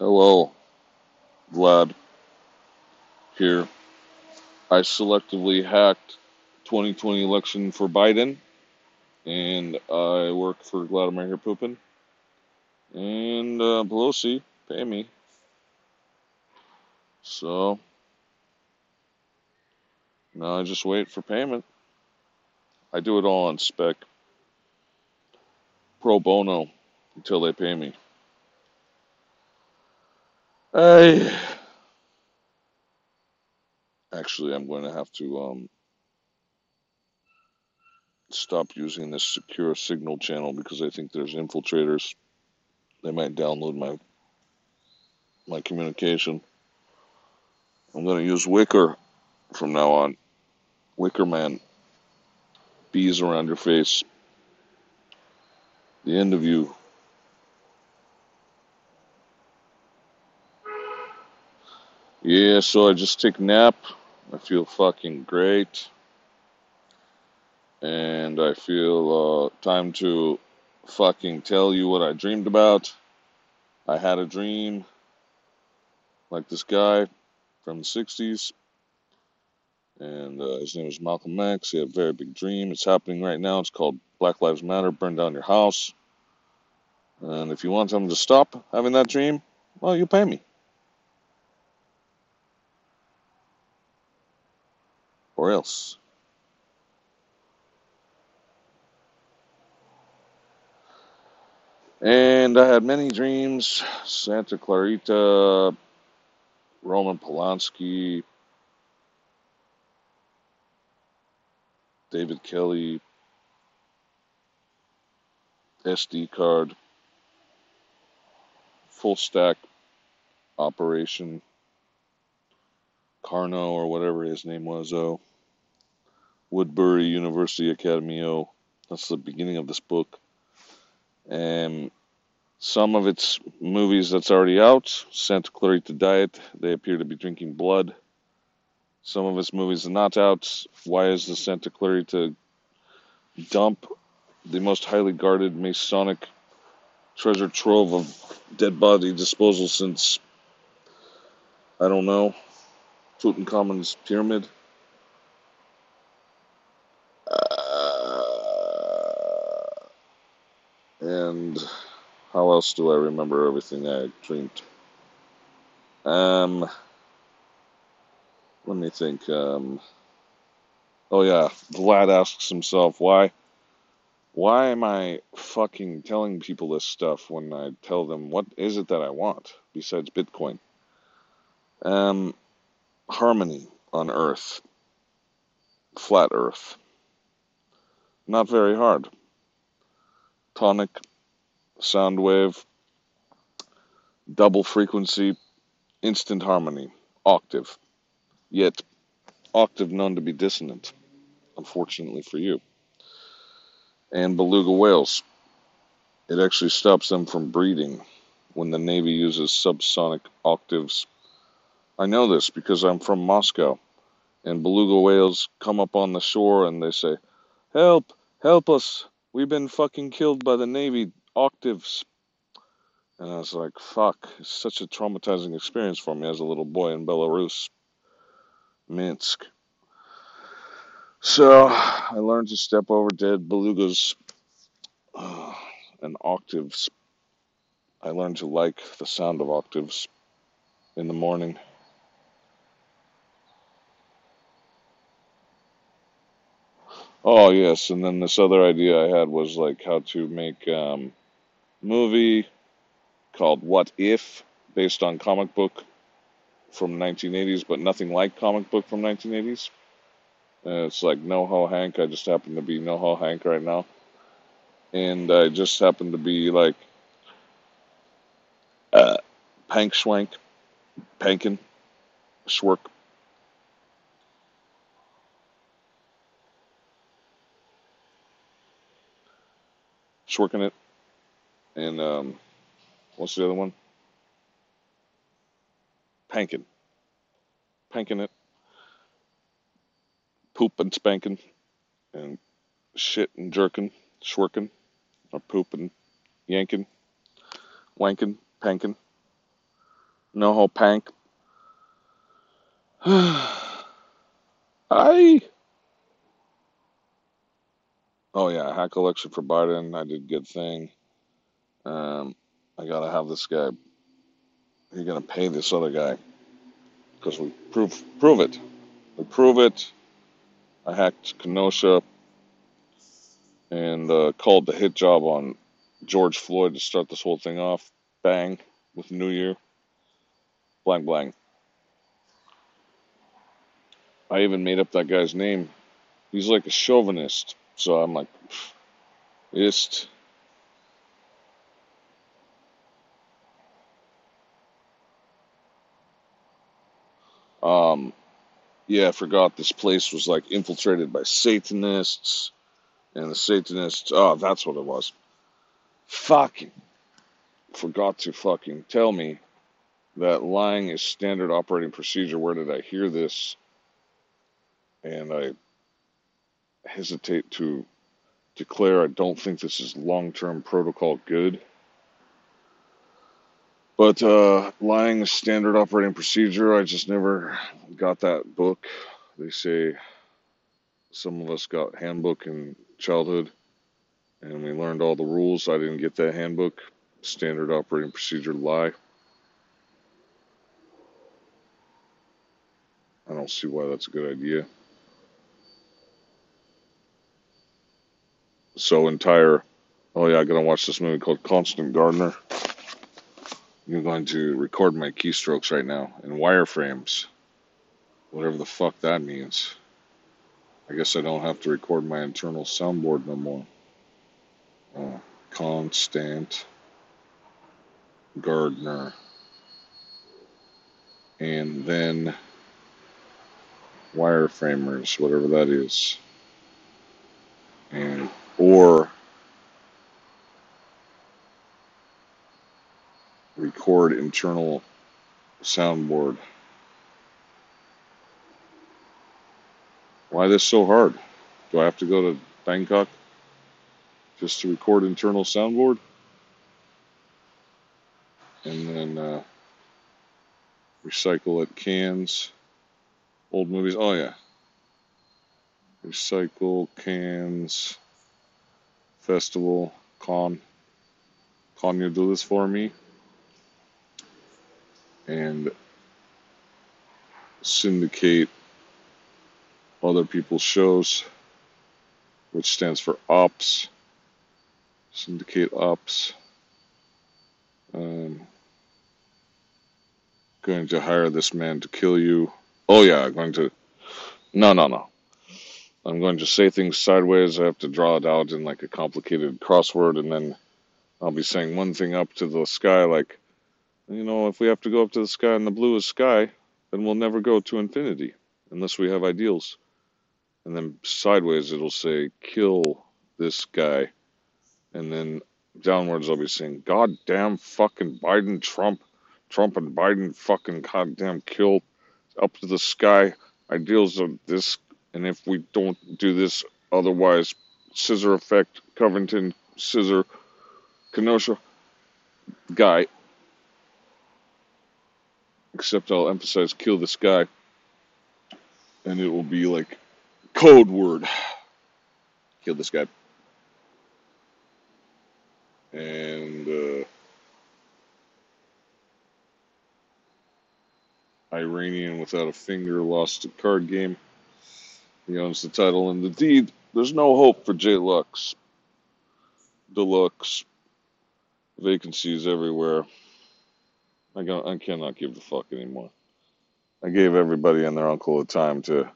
Hello, Vlad here. I selectively hacked 2020 election for Biden, and I work for Vladimir pooping. And uh, Pelosi pay me, so now I just wait for payment. I do it all on spec, pro bono, until they pay me. I actually I'm going to have to um, stop using this secure signal channel because I think there's infiltrators. They might download my my communication. I'm going to use Wickr from now on. Wicker Man, bees around your face. The end of you. Yeah, so I just take a nap. I feel fucking great, and I feel uh, time to fucking tell you what I dreamed about. I had a dream like this guy from the 60s, and uh, his name was Malcolm X. He had a very big dream. It's happening right now. It's called Black Lives Matter, burn down your house. And if you want him to stop having that dream, well, you pay me. Or else. And I had many dreams Santa Clarita, Roman Polanski, David Kelly, SD card, full stack operation, Carno or whatever his name was, oh, Woodbury University Academy, oh. That's the beginning of this book. And some of its movies that's already out, Santa Clarita Diet, they appear to be drinking blood. Some of its movies are not out. Why is the Santa Clarita dump the most highly guarded Masonic treasure trove of dead body disposal since, I don't know, Tutankhamun's pyramid? Uh, and how else do I remember everything I dreamed? Um, let me think. Um, oh yeah, Vlad asks himself why. Why am I fucking telling people this stuff when I tell them what is it that I want besides Bitcoin? Um, harmony on Earth, flat Earth. Not very hard. Tonic, sound wave, double frequency, instant harmony, octave. Yet, octave known to be dissonant, unfortunately for you. And beluga whales. It actually stops them from breeding when the Navy uses subsonic octaves. I know this because I'm from Moscow, and beluga whales come up on the shore and they say, Help! Help us! We've been fucking killed by the Navy octaves. And I was like, fuck, it's such a traumatizing experience for me as a little boy in Belarus, Minsk. So I learned to step over dead belugas and octaves. I learned to like the sound of octaves in the morning. Oh yes, and then this other idea I had was like how to make um, movie called What If, based on comic book from 1980s, but nothing like comic book from 1980s. And it's like NoHo Hank. I just happen to be NoHo Hank right now, and I just happen to be like uh, Pank Schwank, Pankin, Schwerk. Schwerking it, and um, what's the other one? Pankin, panking it, poop and spanking, and shit and jerking, schwerking, or poop and yanking, wanking, panking. No Pank. I. Oh yeah, hack election for Biden. I did good thing. Um, I gotta have this guy. You're gonna pay this other guy because we prove prove it. We prove it. I hacked Kenosha and uh, called the hit job on George Floyd to start this whole thing off. Bang with New Year. Blank blank. I even made up that guy's name. He's like a chauvinist. So I'm like, ist. Um, yeah, I forgot this place was like infiltrated by Satanists, and the Satanists. Oh, that's what it was. Fucking forgot to fucking tell me that lying is standard operating procedure. Where did I hear this? And I hesitate to declare I don't think this is long term protocol good. But uh, lying is standard operating procedure. I just never got that book. They say some of us got handbook in childhood and we learned all the rules. I didn't get that handbook. Standard operating procedure lie. I don't see why that's a good idea. So entire oh yeah, I'm gonna watch this movie called Constant Gardener. I'm going to record my keystrokes right now in wireframes. Whatever the fuck that means. I guess I don't have to record my internal soundboard no more. Uh, constant Gardener. And then wireframers, whatever that is. And or record internal soundboard. Why this so hard? Do I have to go to Bangkok just to record internal soundboard? And then uh, recycle it cans, old movies. Oh yeah, recycle cans, festival, con. Can you do this for me? And syndicate other people's shows, which stands for ops. Syndicate ops. Um, going to hire this man to kill you. Oh yeah, going to. No, no, no. I'm going to say things sideways. I have to draw it out in like a complicated crossword, and then I'll be saying one thing up to the sky, like, you know, if we have to go up to the sky and the blue is sky, then we'll never go to infinity unless we have ideals. And then sideways it'll say, kill this guy. And then downwards I'll be saying, God damn fucking Biden, Trump, Trump and Biden fucking goddamn kill up to the sky ideals of this. And if we don't do this, otherwise, scissor effect, Covington, scissor, Kenosha guy. Except I'll emphasize kill this guy. And it will be like code word. Kill this guy. And uh, Iranian without a finger lost a card game. He owns the title and the deed. There's no hope for J Lux. Deluxe. Vacancies everywhere. I, got, I cannot give the fuck anymore. I gave everybody and their uncle a time to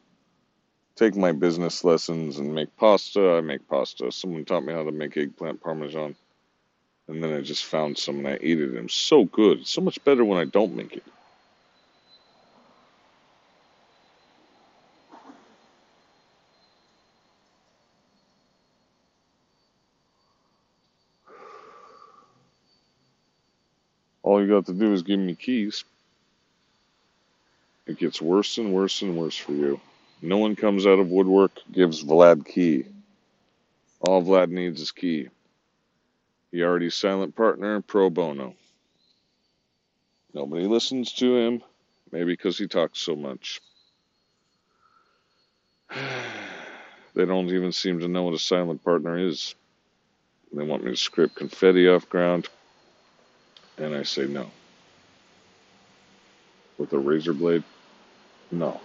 take my business lessons and make pasta. I make pasta. Someone taught me how to make eggplant parmesan. And then I just found some and I ate it. And it's so good. It's so much better when I don't make it. All you got to do is give me keys. It gets worse and worse and worse for you. No one comes out of woodwork, gives Vlad key. All Vlad needs is key. He already silent partner, pro bono. Nobody listens to him, maybe because he talks so much. They don't even seem to know what a silent partner is. They want me to scrape confetti off ground, and I say no. With a razor blade? No.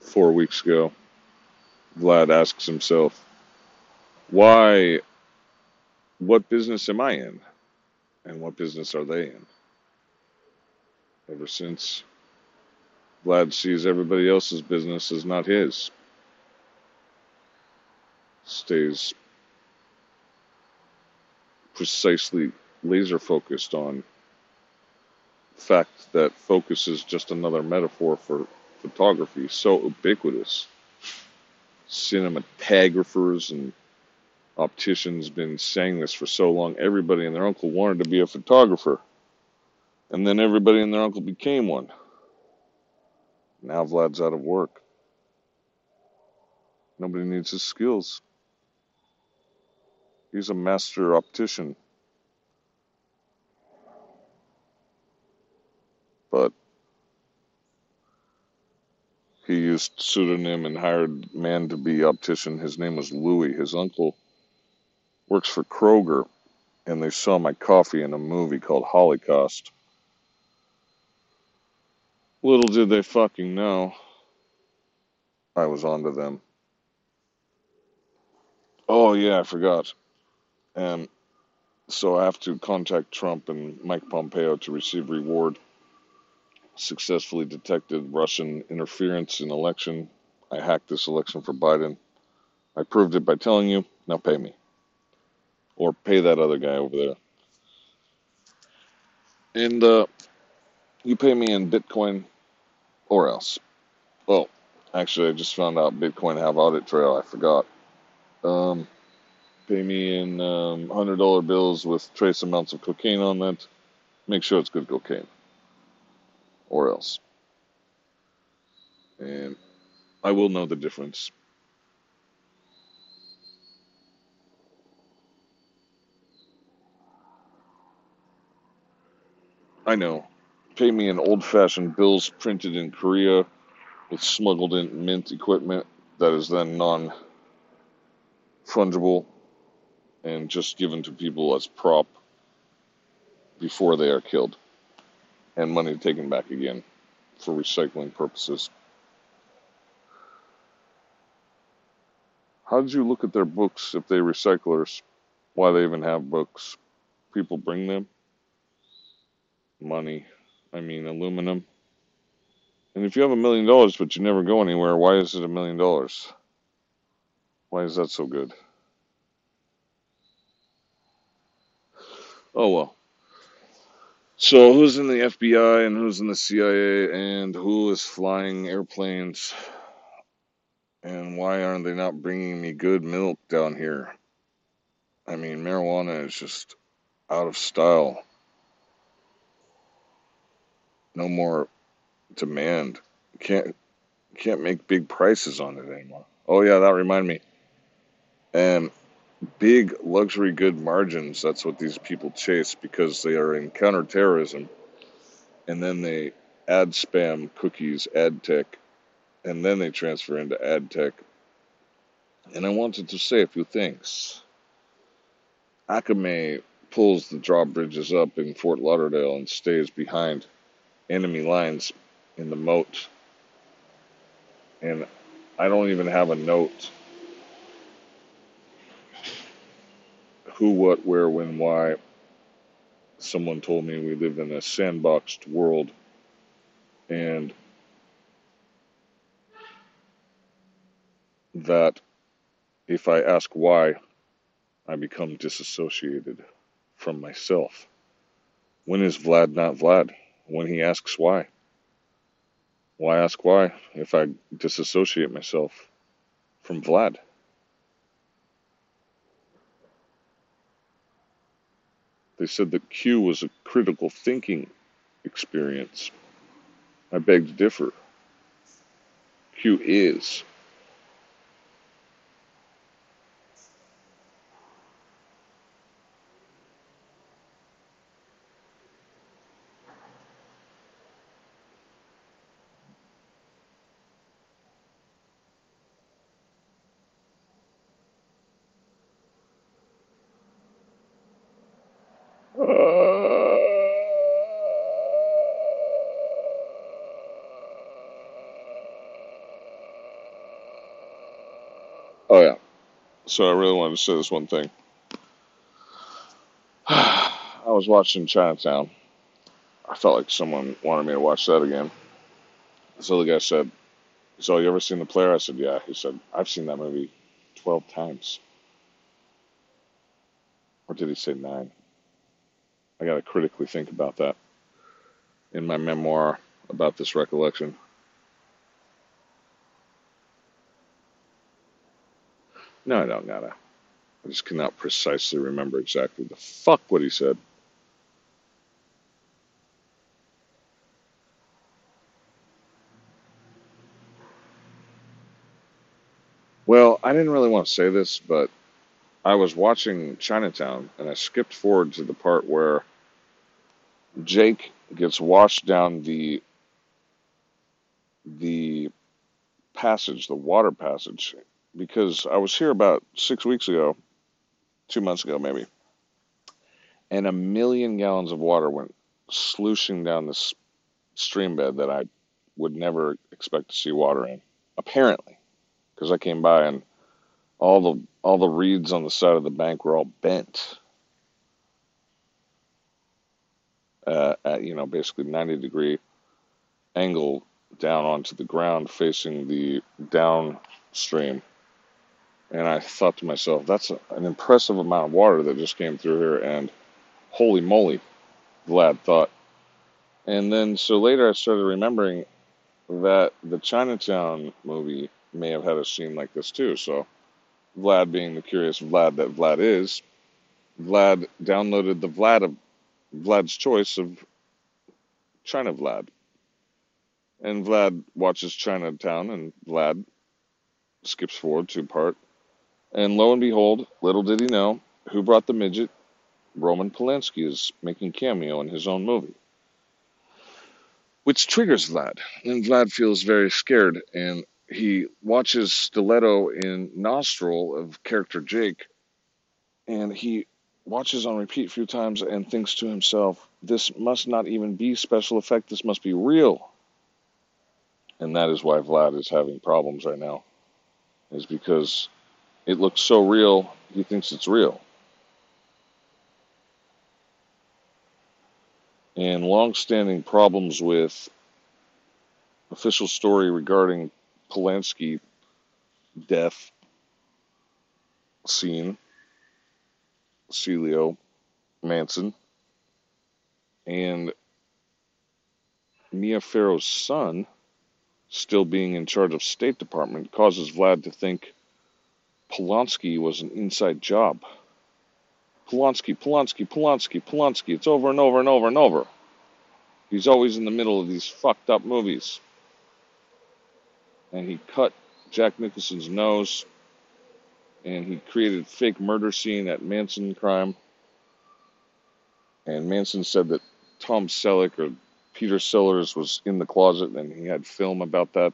Four weeks ago, Vlad asks himself, why, what business am I in? And what business are they in? Ever since Vlad sees everybody else's business as not his, stays precisely laser focused on the fact that focus is just another metaphor for photography, so ubiquitous. Cinematographers and opticians been saying this for so long. Everybody and their uncle wanted to be a photographer, and then everybody and their uncle became one. Now Vlad's out of work. Nobody needs his skills. He's a master optician, but he used pseudonym and hired man to be optician. His name was Louis. His uncle works for Kroger, and they saw my coffee in a movie called Holocaust. Little did they fucking know I was onto them. Oh yeah, I forgot. And so I have to contact Trump and Mike Pompeo to receive reward. Successfully detected Russian interference in election. I hacked this election for Biden. I proved it by telling you. Now pay me. Or pay that other guy over there. And uh, you pay me in Bitcoin or else. Well, actually, I just found out Bitcoin have audit trail. I forgot. Um, pay me in um, $100 bills with trace amounts of cocaine on that. Make sure it's good cocaine or else. And I will know the difference. I know. Pay me in old fashioned bills printed in Korea with smuggled in mint equipment that is then non fungible and just given to people as prop before they are killed, and money taken back again for recycling purposes. How did you look at their books if they recyclers? Why they even have books? People bring them? Money. I mean, aluminum. And if you have a million dollars but you never go anywhere, why is it a million dollars? Why is that so good? Oh well. So, who's in the FBI and who's in the CIA and who is flying airplanes and why aren't they not bringing me good milk down here? I mean, marijuana is just out of style. No more demand. Can't can't make big prices on it anymore. Oh yeah, that reminded me. And big luxury good margins. That's what these people chase because they are in counterterrorism, and then they ad spam cookies, ad tech, and then they transfer into ad tech. And I wanted to say a few things. Akame pulls the drawbridges up in Fort Lauderdale and stays behind enemy lines in the moat. And I don't even have a note who, what, where, when, why. Someone told me we live in a sandboxed world. And that if I ask why, I become disassociated from myself. When is Vlad not Vlad? When he asks why. Why ask why if I disassociate myself from Vlad? They said that Q was a critical thinking experience. I beg to differ. Q is. Oh yeah. So I really wanted to say this one thing. I was watching Chinatown. I felt like someone wanted me to watch that again. So the guy said, "So you ever seen the player?" I said, "Yeah." He said, "I've seen that movie twelve times." Or did he say nine? I got to critically think about that in my memoir about this recollection. No, I don't gotta. I just cannot precisely remember exactly the fuck what he said. Well, I didn't really want to say this, but I was watching Chinatown and I skipped forward to the part where Jake gets washed down the the passage, the water passage, because I was here about six weeks ago, two months ago maybe, and a million gallons of water went slushing down this stream bed that I would never expect to see water in. Apparently, because I came by and all the all the reeds on the side of the bank were all bent uh, at you know basically 90 degree angle down onto the ground facing the downstream and i thought to myself that's an impressive amount of water that just came through here and holy moly vlad thought. And then so later i started remembering that the chinatown movie may have had a scene like this too. So vlad being the curious vlad that vlad is vlad downloaded the vlad of vlad's choice of china vlad. And Vlad watches Chinatown, and Vlad skips forward to part. And lo and behold, little did he know, who brought the midget? Roman Polanski is making cameo in his own movie. Which triggers Vlad, and Vlad feels very scared, and he watches Stiletto in Nostril of character Jake, and he watches on repeat a few times and thinks to himself, this must not even be special effect, this must be real and that is why Vlad is having problems right now, is because it looks so real, he thinks it's real. And long-standing problems with official story regarding Polanski death scene, Celio Manson, and Mia Farrow's son still being in charge of State Department causes Vlad to think Polanski was an inside job. Polanski, Polanski, Polanski, Polanski. It's over and over and over and over. He's always in the middle of these fucked up movies. And he cut Jack Nicholson's nose and he created fake murder scene at Manson crime. And Manson said that Tom Selleck or Peter Sellers was in the closet and he had film about that.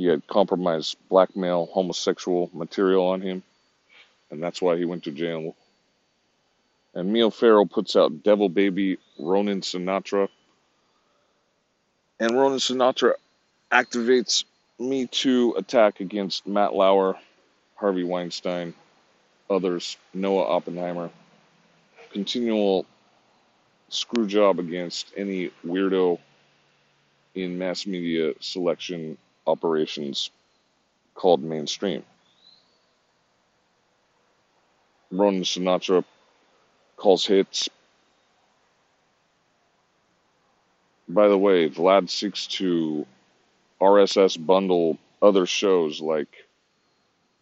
He had compromised blackmail homosexual material on him, and that's why he went to jail. And Mia Farrow puts out Devil Baby Ronan Sinatra. And Ronan Sinatra activates Me Too attack against Matt Lauer, Harvey Weinstein, others, Noah Oppenheimer. Continual screw job against any weirdo in mass media selection operations called mainstream. Ronan Sinatra calls hits. By the way, Vlad seeks to RSS bundle other shows like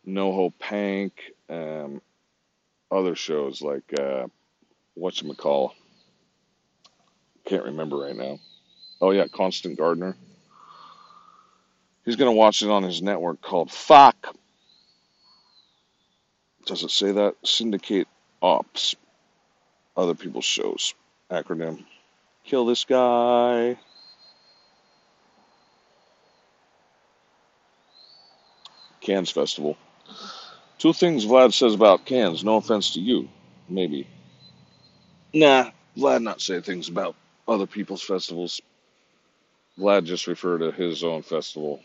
NoHo Pank, other shows like uh, whatchamacall, can't remember right now. Oh yeah, Constant Gardener. He's gonna watch it on his network called Fuck. Does it say that? Syndicate Ops. Other people's shows. Acronym. Kill this guy. Cannes Festival. Two things Vlad says about Cannes. No offense to you. Maybe. Nah, Vlad not say things about other people's festivals. Vlad just referred to his own festival.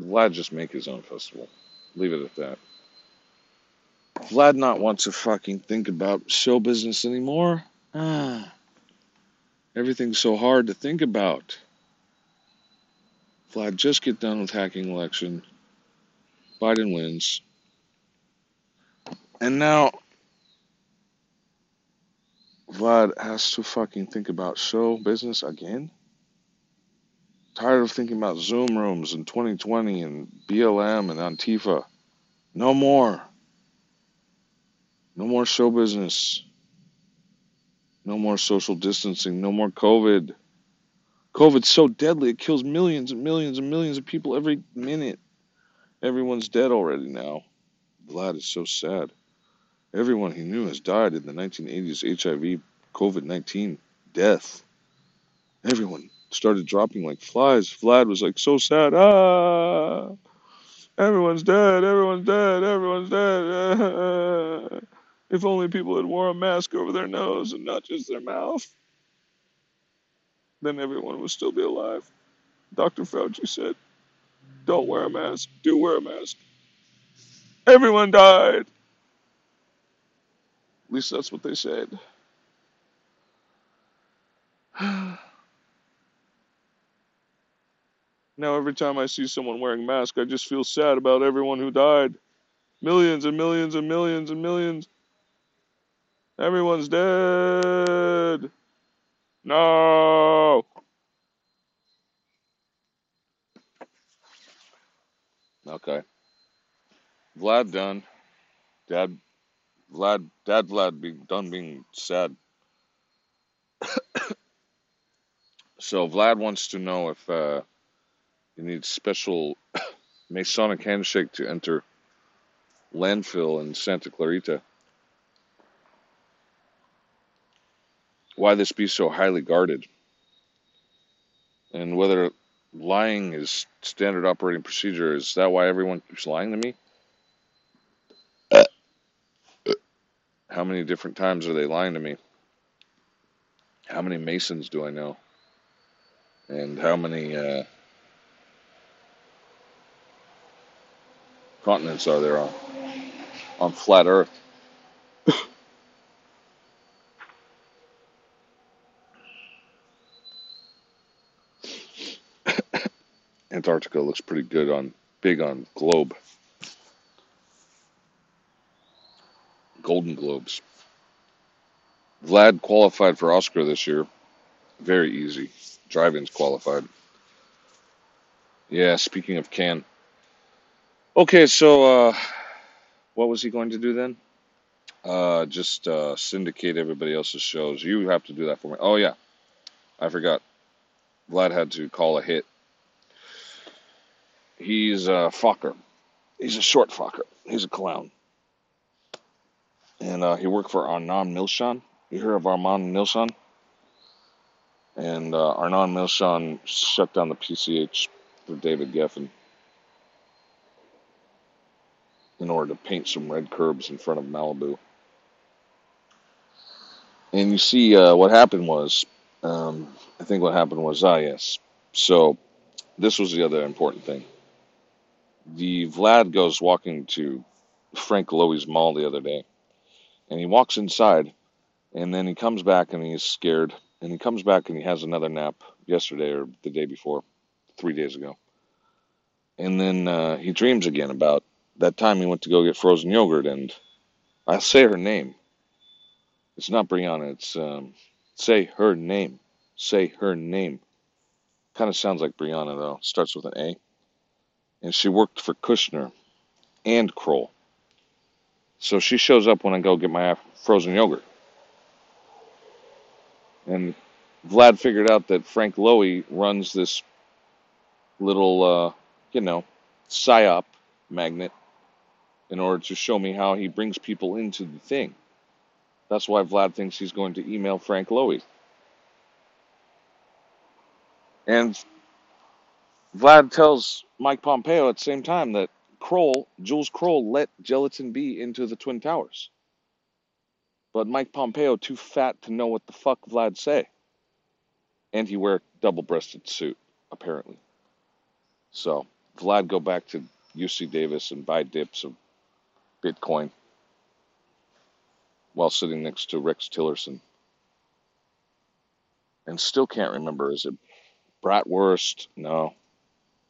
Vlad just make his own festival. Leave it at that. Vlad not want to fucking think about show business anymore. Ah, everything's so hard to think about. Vlad, just get done with hacking election. Biden wins. And now Vlad has to fucking think about show business again? Tired of thinking about Zoom rooms in 2020 and BLM and Antifa. No more. No more show business. No more social distancing. No more COVID. COVID's so deadly, it kills millions and millions and millions of people every minute. Everyone's dead already now. Vlad is so sad. Everyone he knew has died in the 1980s HIV, COVID 19, death. Everyone started dropping like flies. Vlad was like so sad. Ah, everyone's dead. Everyone's dead. Everyone's dead. If only people had worn a mask over their nose and not just their mouth, then everyone would still be alive. Dr. Fauci said, don't wear a mask. Do wear a mask. Everyone died. At least that's what they said. Now every time I see someone wearing a mask, I just feel sad about everyone who died. Millions and millions and millions and millions. Everyone's dead. No. Okay. Vlad done. Dad Vlad Dad Vlad be done being sad. So Vlad wants to know if uh you need special Masonic handshake to enter landfill in Santa Clarita. Why this be so highly guarded? And whether lying is standard operating procedure. Is that why everyone keeps lying to me? How many different times are they lying to me? How many Masons do I know? And how many uh, continents are there on, on flat Earth? Antarctica looks pretty good on big on globe, Golden Globes. Vlad qualified for Oscar this year. Very easy. Drive-ins qualified. Yeah, speaking of can. Okay, so uh, what was he going to do then? Uh, just uh, syndicate everybody else's shows. You have to do that for me. Oh yeah, I forgot. Vlad had to call a hit. He's a fucker. He's a short fucker. He's a clown. And uh, he worked for Arnon Milchan. You hear of Armand Milchan? And uh, Arnon Milchan shut down the PCH for David Geffen in order to paint some red curbs in front of Malibu. And you see, uh, what happened was, um, I think what happened was, ah, yes. So this was the other important thing. The Vlad goes walking to Frank Lowy's mall the other day, and he walks inside, and then he comes back and he's scared, and he comes back and he has another nap yesterday or the day before, three days ago, and then uh, he dreams again about that time he went to go get frozen yogurt, and I say her name. It's not Brianna. It's um, say her name. Say her name. Kind of sounds like Brianna though. Starts with an A. And she worked for Kushner and Kroll. So she shows up when I go get my frozen yogurt. And Vlad figured out that Frank Lowy runs this little, uh, you know, psyop magnet in order to show me how he brings people into the thing. That's why Vlad thinks he's going to email Frank Lowy. And Vlad tells Mike Pompeo at the same time that Kroll, Jules Kroll, let Gelatin B into the Twin Towers. But Mike Pompeo too fat to know what the fuck Vlad say. And he wear double-breasted suit, apparently. So Vlad go back to UC Davis and buy dips of Bitcoin while sitting next to Rex Tillerson. And still can't remember. Is it bratwurst? No.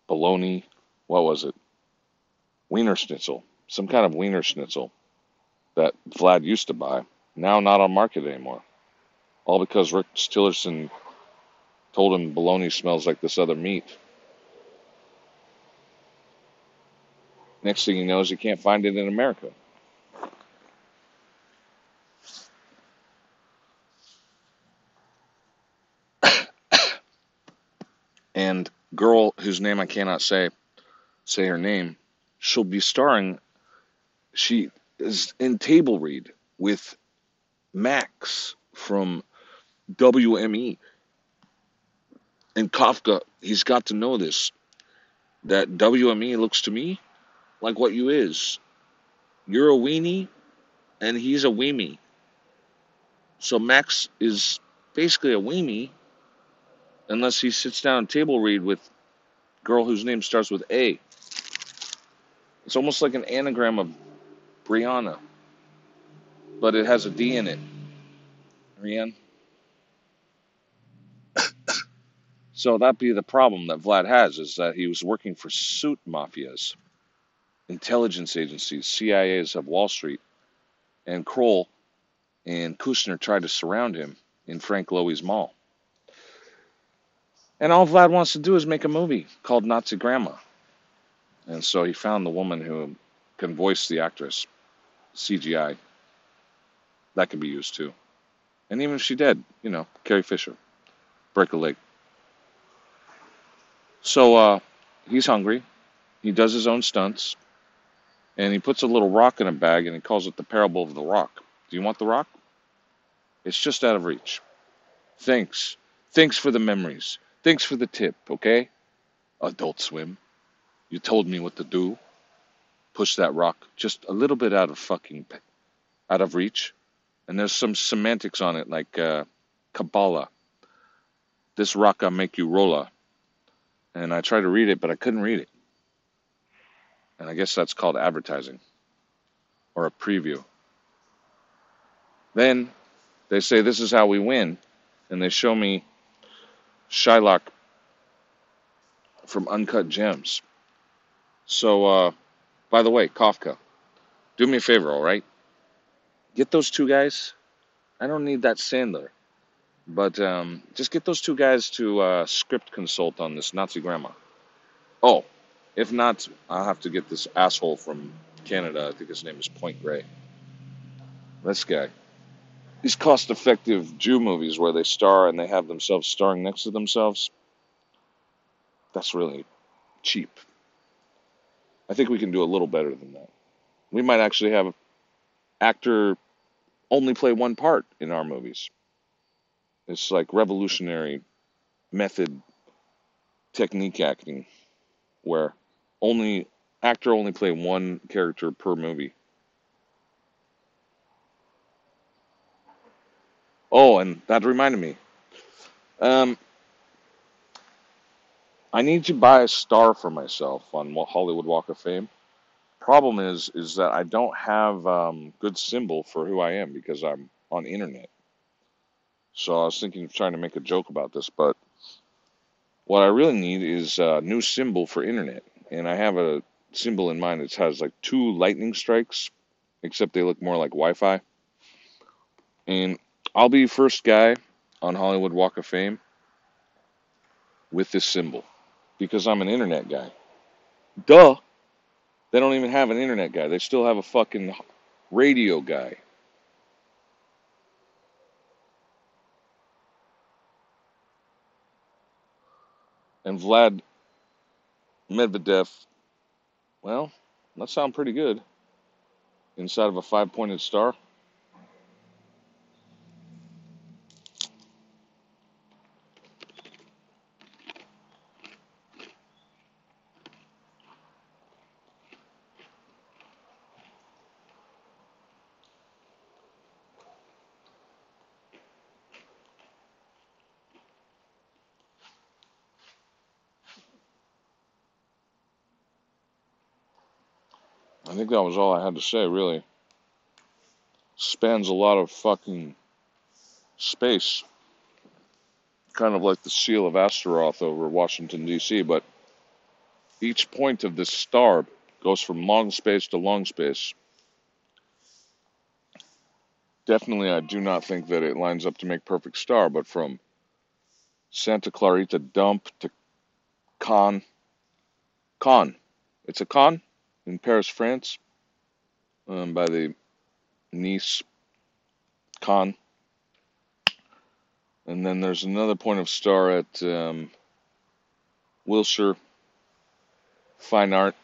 Bologna? What was it? Wiener Schnitzel. Some kind of Wiener Schnitzel that Vlad used to buy. Now not on market anymore. All because Rex Tillerson told him bologna smells like this other meat. Next thing he knows, he can't find it in America. and girl whose name I cannot say, say her name, she'll be starring. She is in table read with Max from WME. And Kafka, he's got to know this that WME looks to me like what you is. You're a weenie, and he's a weenie. So Max is basically a weenie, unless he sits down and table read with girl whose name starts with A. It's almost like an anagram of Brianna, but it has a D in it. Brianne. So that be the problem that Vlad has is that he was working for suit mafias, intelligence agencies, CIAs of Wall Street, and Kroll and Kushner tried to surround him in Frank Lowy's mall. And all Vlad wants to do is make a movie called Nazi Grandma. And so he found the woman who can voice the actress, CGI. That can be used too. And even if she did, you know, Carrie Fisher, break a leg. So uh, he's hungry. He does his own stunts. And he puts a little rock in a bag and he calls it the parable of the rock. Do you want the rock? It's just out of reach. Thanks. Thanks for the memories. Thanks for the tip, okay? Adult Swim. You told me what to do. Push that rock just a little bit out of fucking out of reach. And there's some semantics on it like uh, Kabbalah. This rock I make you rolla. And I tried to read it, but I couldn't read it. And I guess that's called advertising or a preview. Then they say this is how we win, and they show me Shylock from Uncut Gems. So, uh, by the way, Kafka, do me a favor, all right? Get those two guys. I don't need that Sandler, but um, just get those two guys to uh, script consult on this Nazi grandma. Oh, if not, I'll have to get this asshole from Canada. I think his name is Point Grey. This guy. These cost effective Jew movies where they star and they have themselves starring next to themselves, that's really cheap. I think we can do a little better than that. We might actually have actor only play one part in our movies. It's like revolutionary method technique acting where only actor only play one character per movie. Oh, and that reminded me. Um, I need to buy a star for myself on Hollywood Walk of Fame. Problem is, is that I don't have um, good symbol for who I am because I'm on internet. So I was thinking of trying to make a joke about this, but what I really need is a new symbol for internet, and I have a symbol in mind that has like two lightning strikes, except they look more like Wi-Fi. And I'll be first guy on Hollywood Walk of Fame with this symbol because I'm an internet guy. Duh. They don't even have an internet guy. They still have a fucking radio guy. And Vlad Medvedev, well, that sounds pretty good. Inside of a five pointed star. That was all I had to say, really. Spans a lot of fucking space, kind of like the seal of Astaroth over Washington, D.C., but each point of this star goes from long space to long space. Definitely, I do not think that it lines up to make perfect star, but from Santa Clarita Dump to con. Con. it's a Cannes in Paris, France, um, by the Nice Con. And then there's another point of star at um, Wilshire Fine Art.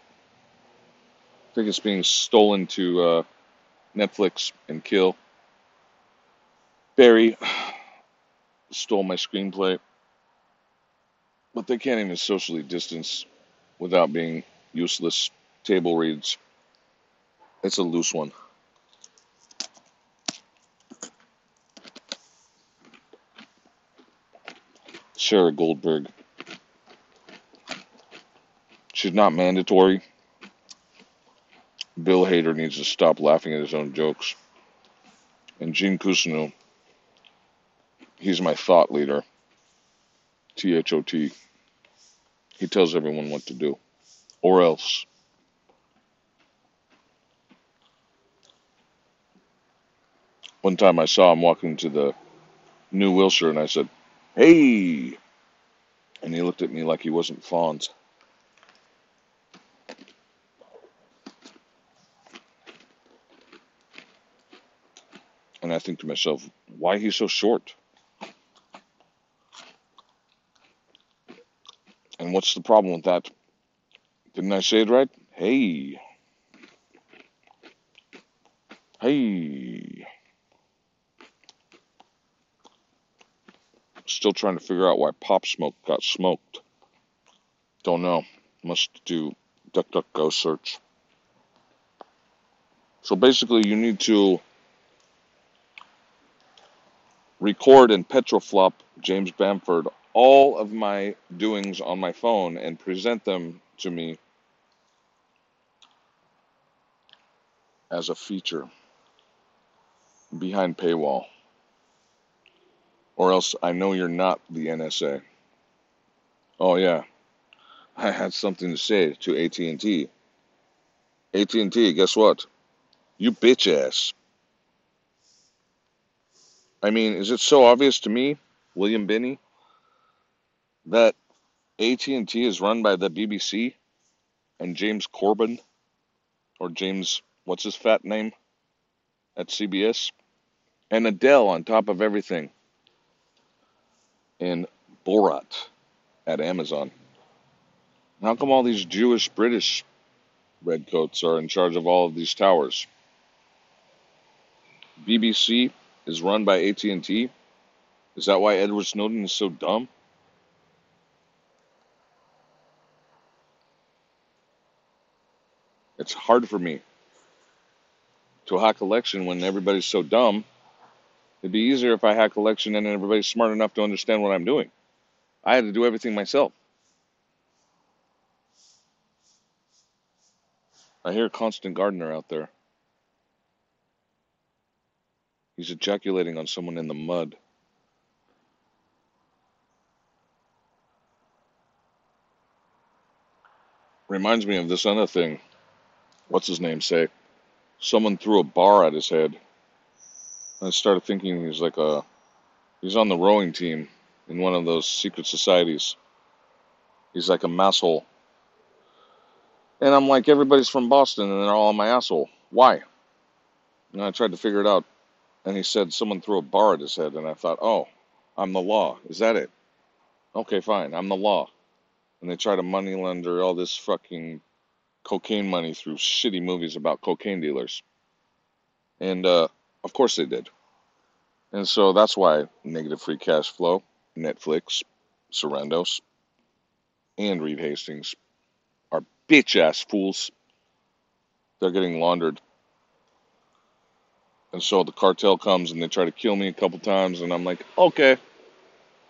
I think it's being stolen to uh, Netflix and Kill. Barry stole my screenplay, but they can't even socially distance without being useless table reads. It's a loose one. Sarah Goldberg. She's not mandatory. Bill Hader needs to stop laughing at his own jokes. And Gene Cousineau, he's my thought leader. T H O T. He tells everyone what to do. Or else. One time I saw him walking to the new Wilshire and I said, Hey! And he looked at me like he wasn't Fonz. And I think to myself, why he's so short? And what's the problem with that? Didn't I say it right? Hey. Hey. Still trying to figure out why Pop Smoke got smoked. Don't know. Must do DuckDuckGo search. So basically, you need to record and petroflop James Bamford all of my doings on my phone and present them to me as a feature behind paywall or else I know you're not the NSA. Oh yeah, I had something to say to AT&T. AT&T, guess what? You bitch ass. I mean, is it so obvious to me, William Binney, that AT&T is run by the BBC and James Corden or James what's his fat name at CBS and Adele on top of everything and Borat at Amazon. How come all these Jewish British redcoats are in charge of all of these towers? BBC is run by AT&T. Is that why Edward Snowden is so dumb? It's hard for me to hack election when everybody's so dumb. It'd be easier if I hack collection and everybody's smart enough to understand what I'm doing. I had to do everything myself. I hear Constant Gardener out there. He's ejaculating on someone in the mud. Reminds me of this other thing. What's his name say? Someone threw a bar at his head. I started thinking he's like a he's on the rowing team in one of those secret societies. He's like a masshole. And I'm like, everybody's from Boston and they're all on my asshole. Why? And I tried to figure it out. And he said someone threw a bar at his head. And I thought, oh, I'm the law. Is that it? Okay, fine. I'm the law. And they try to moneylender all this fucking cocaine money through shitty movies about cocaine dealers. And uh, of course they did. And so that's why negative free cash flow, Netflix, Sarandos, and Reed Hastings are bitch ass fools. They're getting laundered. And so the cartel comes and they try to kill me a couple times, and I'm like, okay,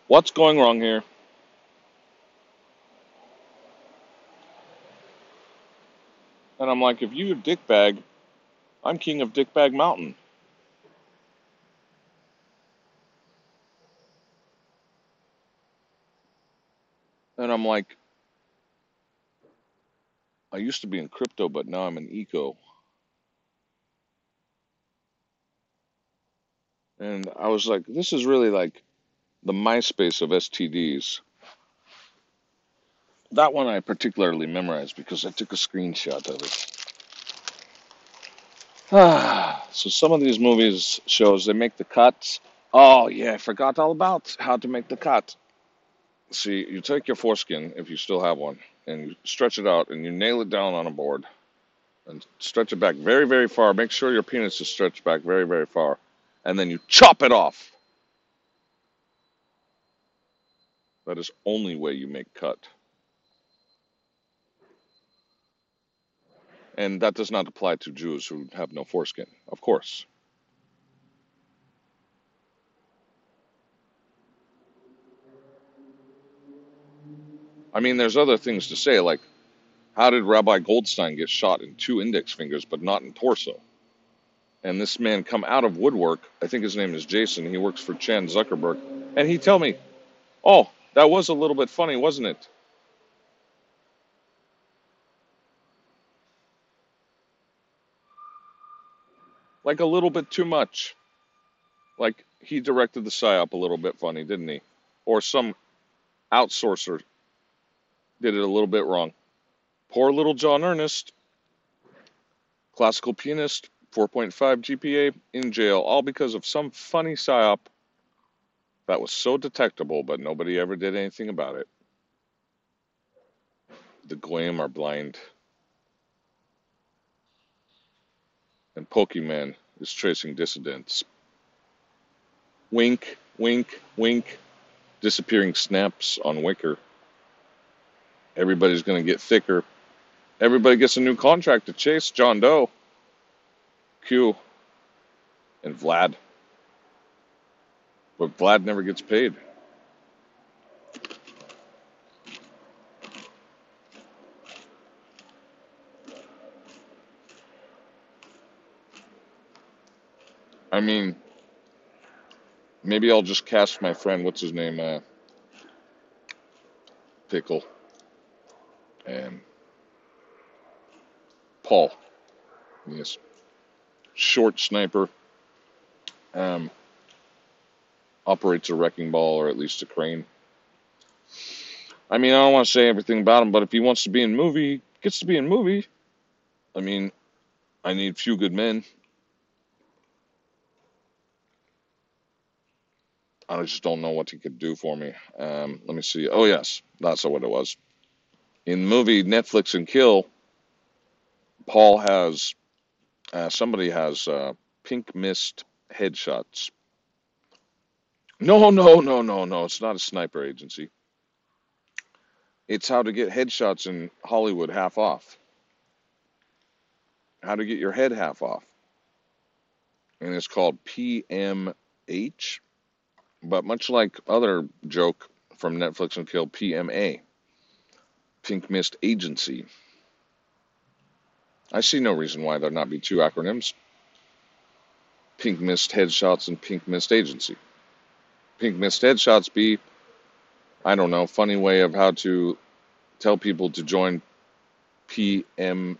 what's going wrong here? And I'm like, if you a dickbag, I'm king of Dickbag Mountain. And I'm like, I used to be in crypto, but now I'm in eco. And I was like, this is really like the MySpace of STDs. That one I particularly memorized because I took a screenshot of it. Ah, so some of these movies shows they make the cuts. Oh yeah, I forgot all about how to make the cut. See, you take your foreskin if you still have one, and you stretch it out, and you nail it down on a board, and stretch it back very, very far. Make sure your penis is stretched back very, very far, and then you chop it off. That is only way you make cut, and that does not apply to Jews who have no foreskin, of course. I mean, there's other things to say, like how did Rabbi Goldstein get shot in two index fingers but not in torso? And this man come out of woodwork. I think his name is Jason. He works for Chan Zuckerberg, and he tell me, "Oh, that was a little bit funny, wasn't it? Like a little bit too much. Like he directed the psyop a little bit funny, didn't he? Or some outsourcer did it a little bit wrong. Poor little John Ernest, classical pianist, 4.5 GPA, in jail, all because of some funny psyop that was so detectable, but nobody ever did anything about it. The Goyim are blind, and Pokemon is tracing dissidents. Wink, wink, wink. Disappearing snaps on Wickr. Everybody's going to get thicker. Everybody gets a new contract to chase John Doe, Q, and Vlad. But Vlad never gets paid. I mean, maybe I'll just cast my friend, what's his name, uh, Pickle, and Paul. Yes, short sniper, um, operates a wrecking ball or at least a crane. I mean, I don't want to say everything about him, but if he wants to be in movie, gets to be in movie. I mean, I need few good men. I just don't know what he could do for me. Um, let me see. Oh yes, that's what it was. In the movie Netflix and Kill, Paul has uh, somebody has uh, pink mist headshots. No, no, no, no, no. It's not a sniper agency. It's how to get headshots in Hollywood half off. How to get your head half off. And it's called PMH. But much like other joke from Netflix and Kill, PMA, Pink Mist Agency. I see no reason why there'd not be two acronyms Pink Mist Headshots and Pink Mist Agency. Pink Mist Headshots be, I don't know, funny way of how to tell people to join PMA,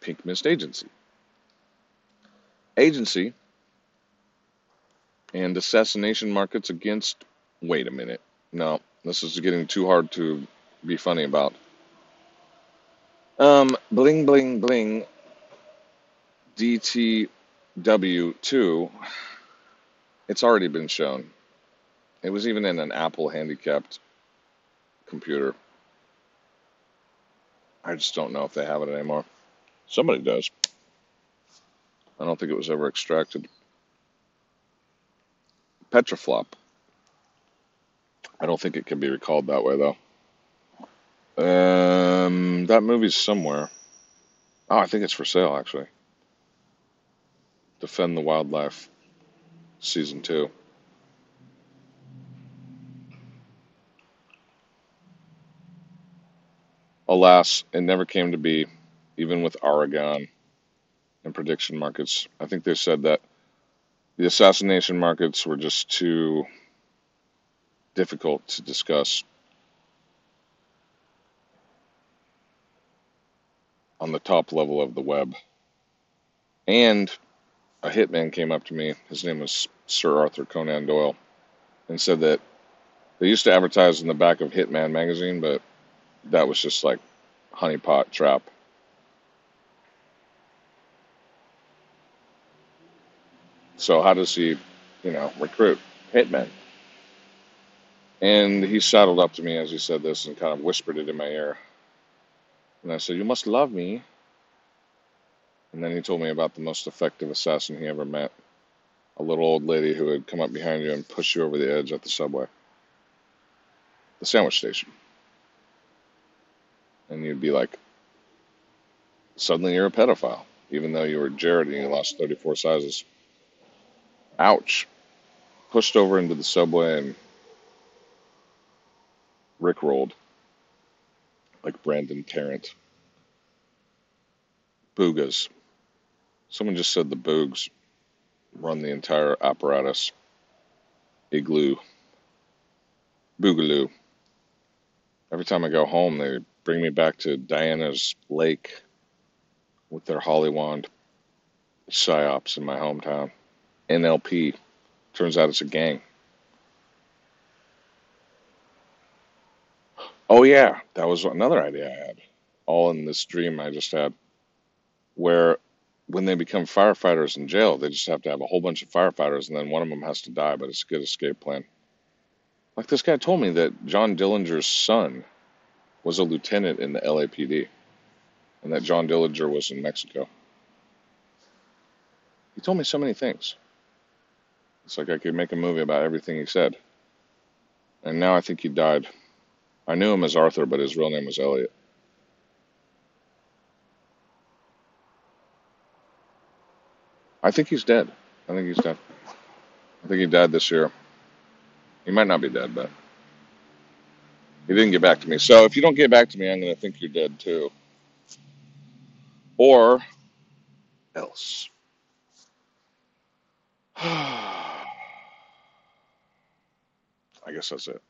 Pink Mist Agency. Agency and assassination markets against. Wait a minute. No, this is getting too hard to be funny about. Um, bling, bling, bling. DTW2. It's already been shown. It was even in an Apple handicapped computer. I just don't know if they have it anymore. Somebody does. I don't think it was ever extracted. Petroflop. I don't think it can be recalled that way though. Um, that movie's somewhere. Oh, I think it's for sale actually. Defend the Wildlife, season two. Alas, it never came to be, even with Aragon and prediction markets. I think they said that the assassination markets were just too difficult to discuss on the top level of the web. And a hitman came up to me. His name was Sir Arthur Conan Doyle, and said that they used to advertise in the back of Hitman magazine, but that was just like honeypot trap. So how does he, you know, recruit hitmen? And he saddled up to me as he said this and kind of whispered it in my ear. And I said, "You must love me." And then he told me about the most effective assassin he ever met. A little old lady who would come up behind you and push you over the edge at the subway, the sandwich station. And you'd be like, suddenly you're a pedophile, even though you were Jared and you lost 34 sizes. Ouch. Pushed over into the subway and rickrolled like Brenton Tarrant. Boogas. Someone just said the Boogs run the entire apparatus. Igloo. Boogaloo. Every time I go home, they bring me back to Diana's Lake with their Hollywand psyops in my hometown. NLP. Turns out it's a gang. Oh, yeah, that was another idea I had. All in this dream I just had, where when they become firefighters in jail, they just have to have a whole bunch of firefighters, and then one of them has to die, but it's a good escape plan. Like this guy told me that John Dillinger's son was a lieutenant in the LAPD, and that John Dillinger was in Mexico. He told me so many things. It's like I could make a movie about everything he said. And now I think he died. I knew him as Arthur, but his real name was Elliot. I think he's dead. I think he's dead. I think he died this year. He might not be dead, but he didn't get back to me. So if you don't get back to me, I'm going to think you're dead too. Or else. I guess that's it.